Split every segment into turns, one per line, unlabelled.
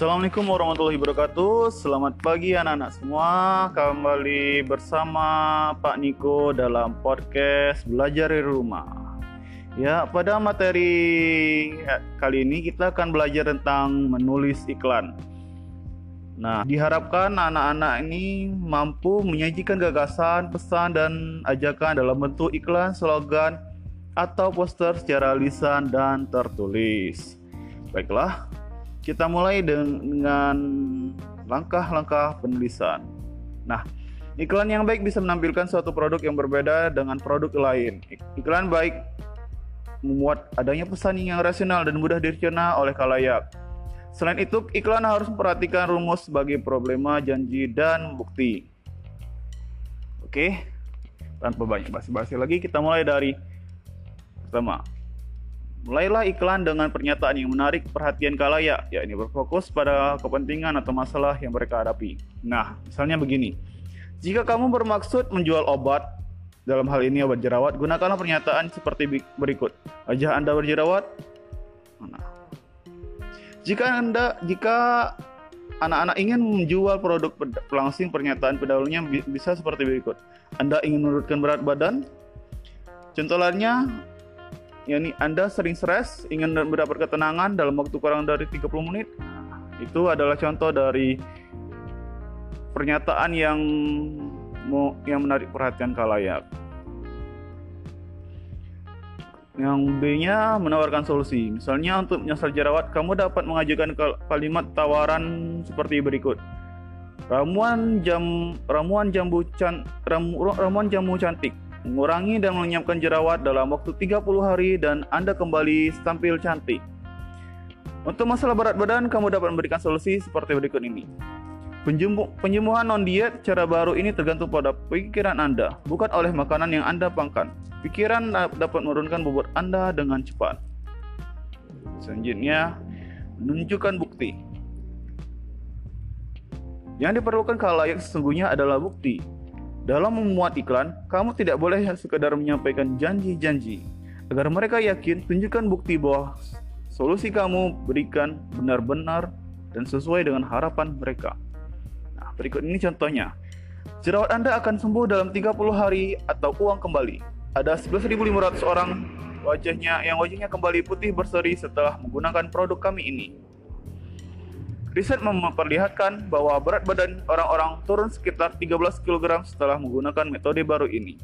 Assalamualaikum warahmatullahi wabarakatuh. Selamat pagi anak-anak semua. Kembali bersama Pak Niko dalam podcast Belajar di Rumah. Ya, pada materi kali ini kita akan belajar tentang menulis iklan. Nah, diharapkan anak-anak ini mampu menyajikan gagasan, pesan, dan ajakan dalam bentuk iklan, slogan, atau poster secara lisan dan tertulis. Baiklah, kita mulai dengan langkah-langkah penulisan. Nah, iklan yang baik bisa menampilkan suatu produk yang berbeda dengan produk lain. Iklan baik memuat adanya pesan yang rasional dan mudah dicerna oleh kalayak. Selain itu, iklan harus memperhatikan rumus sebagai problema, janji, dan bukti. Oke, tanpa banyak basi-basi lagi, kita mulai dari pertama. Mulailah iklan dengan pernyataan yang menarik perhatian kalayak, yakni berfokus pada kepentingan atau masalah yang mereka hadapi. Nah, misalnya begini. Jika kamu bermaksud menjual obat, dalam hal ini obat jerawat, gunakanlah pernyataan seperti berikut. Wajah Anda berjerawat? Nah. Jika Anda jika anak-anak ingin menjual produk pelangsing pernyataan pendahulunya bisa seperti berikut. Anda ingin menurunkan berat badan? Contoh lainnya, yakni Anda sering stres, ingin mendapat ketenangan dalam waktu kurang dari 30 menit. Itu adalah contoh dari pernyataan yang yang menarik perhatian kalayak. Yang B-nya menawarkan solusi. Misalnya untuk menyasar jerawat, kamu dapat mengajukan kalimat tawaran seperti berikut. Ramuan jam ramuan jambu can, ramu, ramuan jamu cantik mengurangi dan melenyapkan jerawat dalam waktu 30 hari dan Anda kembali tampil cantik. Untuk masalah berat badan, kamu dapat memberikan solusi seperti berikut ini. penyembuhan non-diet cara baru ini tergantung pada pikiran Anda, bukan oleh makanan yang Anda pangkan. Pikiran dapat menurunkan bobot Anda dengan cepat. Selanjutnya, menunjukkan bukti. Yang diperlukan kalayak sesungguhnya adalah bukti, dalam memuat iklan, kamu tidak boleh sekadar menyampaikan janji-janji. Agar mereka yakin, tunjukkan bukti bahwa solusi kamu berikan benar-benar dan sesuai dengan harapan mereka. Nah, berikut ini contohnya. Jerawat Anda akan sembuh dalam 30 hari atau uang kembali. Ada 11.500 orang wajahnya yang wajahnya kembali putih berseri setelah menggunakan produk kami ini. Riset memperlihatkan bahwa berat badan orang-orang turun sekitar 13 kg setelah menggunakan metode baru ini.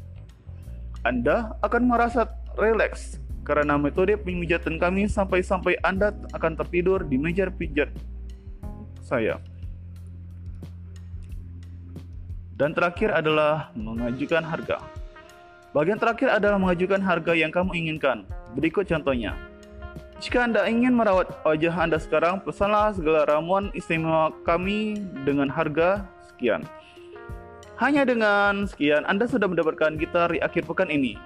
Anda akan merasa rileks karena metode pemijatan kami sampai-sampai Anda akan tertidur di meja pijat saya. Dan terakhir adalah mengajukan harga. Bagian terakhir adalah mengajukan harga yang kamu inginkan. Berikut contohnya. Jika Anda ingin merawat wajah Anda sekarang, pesanlah segala ramuan istimewa kami dengan harga sekian. Hanya dengan sekian, Anda sudah mendapatkan gitar di akhir pekan ini.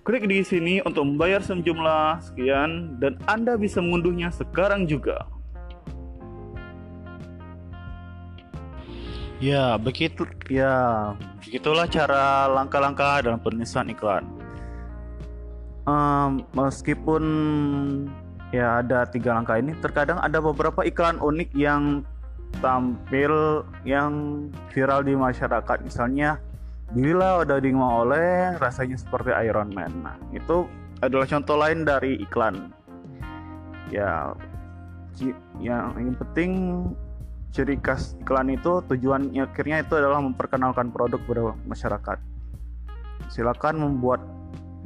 Klik di sini untuk membayar sejumlah sekian dan Anda bisa mengunduhnya sekarang juga. Ya, begitu ya, begitulah cara langkah-langkah dalam penulisan iklan um, meskipun ya ada tiga langkah ini terkadang ada beberapa iklan unik yang tampil yang viral di masyarakat. Misalnya bila udah mau oleh rasanya seperti Iron Man. Nah itu adalah contoh lain dari iklan. Ya yang, yang penting ciri khas iklan itu tujuannya akhirnya itu adalah memperkenalkan produk pada masyarakat. Silakan membuat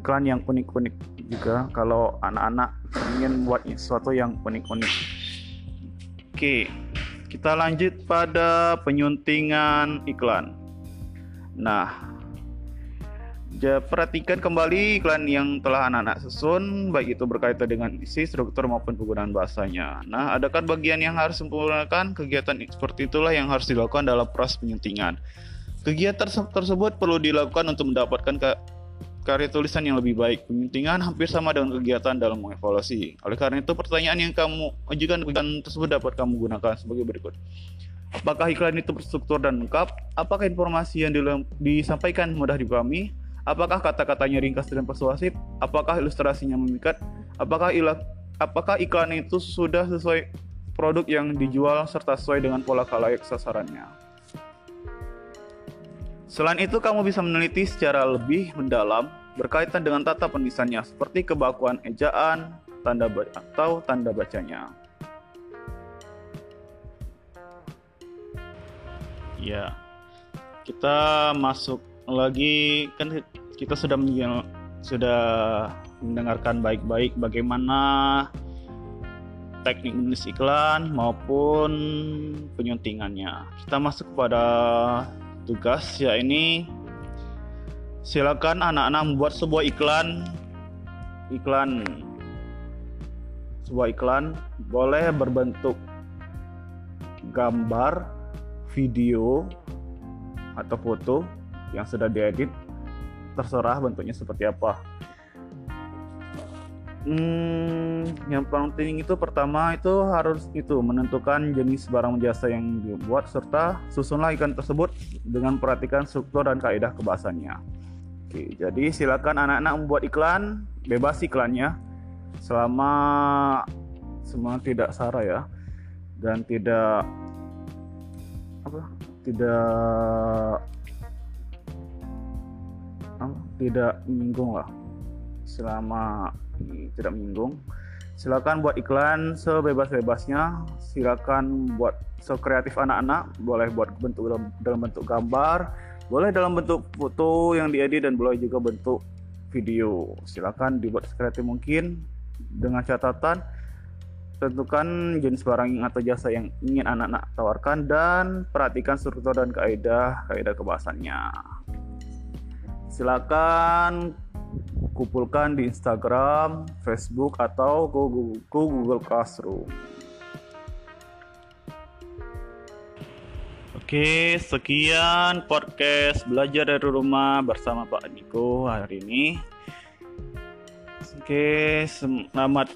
iklan yang unik-unik juga kalau anak-anak ingin buat sesuatu yang unik-unik. Oke, kita lanjut pada penyuntingan iklan. Nah, perhatikan kembali iklan yang telah anak-anak susun, baik itu berkaitan dengan isi, struktur maupun penggunaan bahasanya. Nah, adakah bagian yang harus sempurnakan? Kegiatan seperti itulah yang harus dilakukan dalam proses penyuntingan. Kegiatan tersebut perlu dilakukan untuk mendapatkan ke karya tulisan yang lebih baik. Penyuntingan hampir sama dengan kegiatan dalam mengevaluasi. Oleh karena itu, pertanyaan yang kamu ajukan kegiatan tersebut dapat kamu gunakan sebagai berikut. Apakah iklan itu berstruktur dan lengkap? Apakah informasi yang disampaikan mudah dipahami? Apakah kata-katanya ringkas dan persuasif? Apakah ilustrasinya memikat? Apakah apakah iklan itu sudah sesuai produk yang dijual serta sesuai dengan pola kalayak sasarannya. Selain itu, kamu bisa meneliti secara lebih mendalam berkaitan dengan tata penulisannya, seperti kebakuan ejaan, tanda atau tanda bacanya. Ya, kita masuk lagi kan kita sudah sudah mendengarkan baik-baik bagaimana teknik menulis iklan maupun penyuntingannya. Kita masuk kepada tugas ya ini silakan anak-anak membuat sebuah iklan. Iklan. Sebuah iklan boleh berbentuk gambar, video atau foto yang sudah diedit. Terserah bentuknya seperti apa hmm, yang paling penting itu pertama itu harus itu menentukan jenis barang jasa yang dibuat serta susunlah ikan tersebut dengan perhatikan struktur dan kaidah kebahasannya. Oke, jadi silakan anak-anak membuat iklan, bebas iklannya selama semua tidak sara ya dan tidak apa tidak tidak menyinggung lah selama tidak menyinggung. Silakan buat iklan sebebas-bebasnya. Silakan buat sekreatif anak-anak. Boleh buat bentuk dalam, dalam bentuk gambar. Boleh dalam bentuk foto yang diedit dan boleh juga bentuk video. Silakan dibuat sekreatif mungkin dengan catatan tentukan jenis barang atau jasa yang ingin anak-anak tawarkan dan perhatikan struktur dan kaidah kaidah kebahasannya silakan kumpulkan di Instagram, Facebook, atau Google, Google Classroom. Oke, sekian podcast belajar dari rumah bersama Pak Niko hari ini. Oke, selamat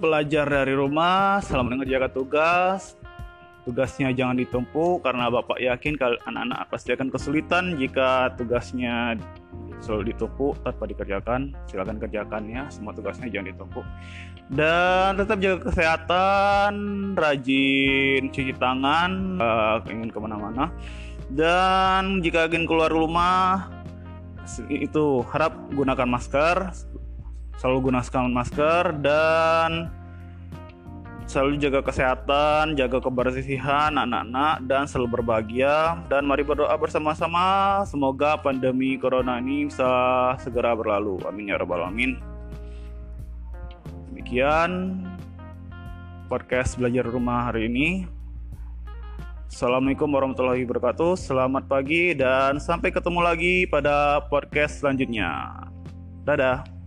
belajar dari rumah, selamat mengerjakan tugas. Tugasnya jangan ditumpuk karena Bapak yakin kalau anak-anak pasti akan kesulitan jika tugasnya selalu ditumpuk tanpa dikerjakan. Silakan kerjakan ya semua tugasnya jangan ditumpuk dan tetap jaga kesehatan rajin cuci tangan uh, ingin ke mana-mana. Dan jika ingin keluar rumah itu harap gunakan masker selalu gunakan masker dan selalu jaga kesehatan, jaga kebersihan anak-anak dan selalu berbahagia dan mari berdoa bersama-sama semoga pandemi corona ini bisa segera berlalu. Amin ya rabbal alamin. Demikian podcast belajar rumah hari ini. Assalamualaikum warahmatullahi wabarakatuh. Selamat pagi dan sampai ketemu lagi pada podcast selanjutnya. Dadah.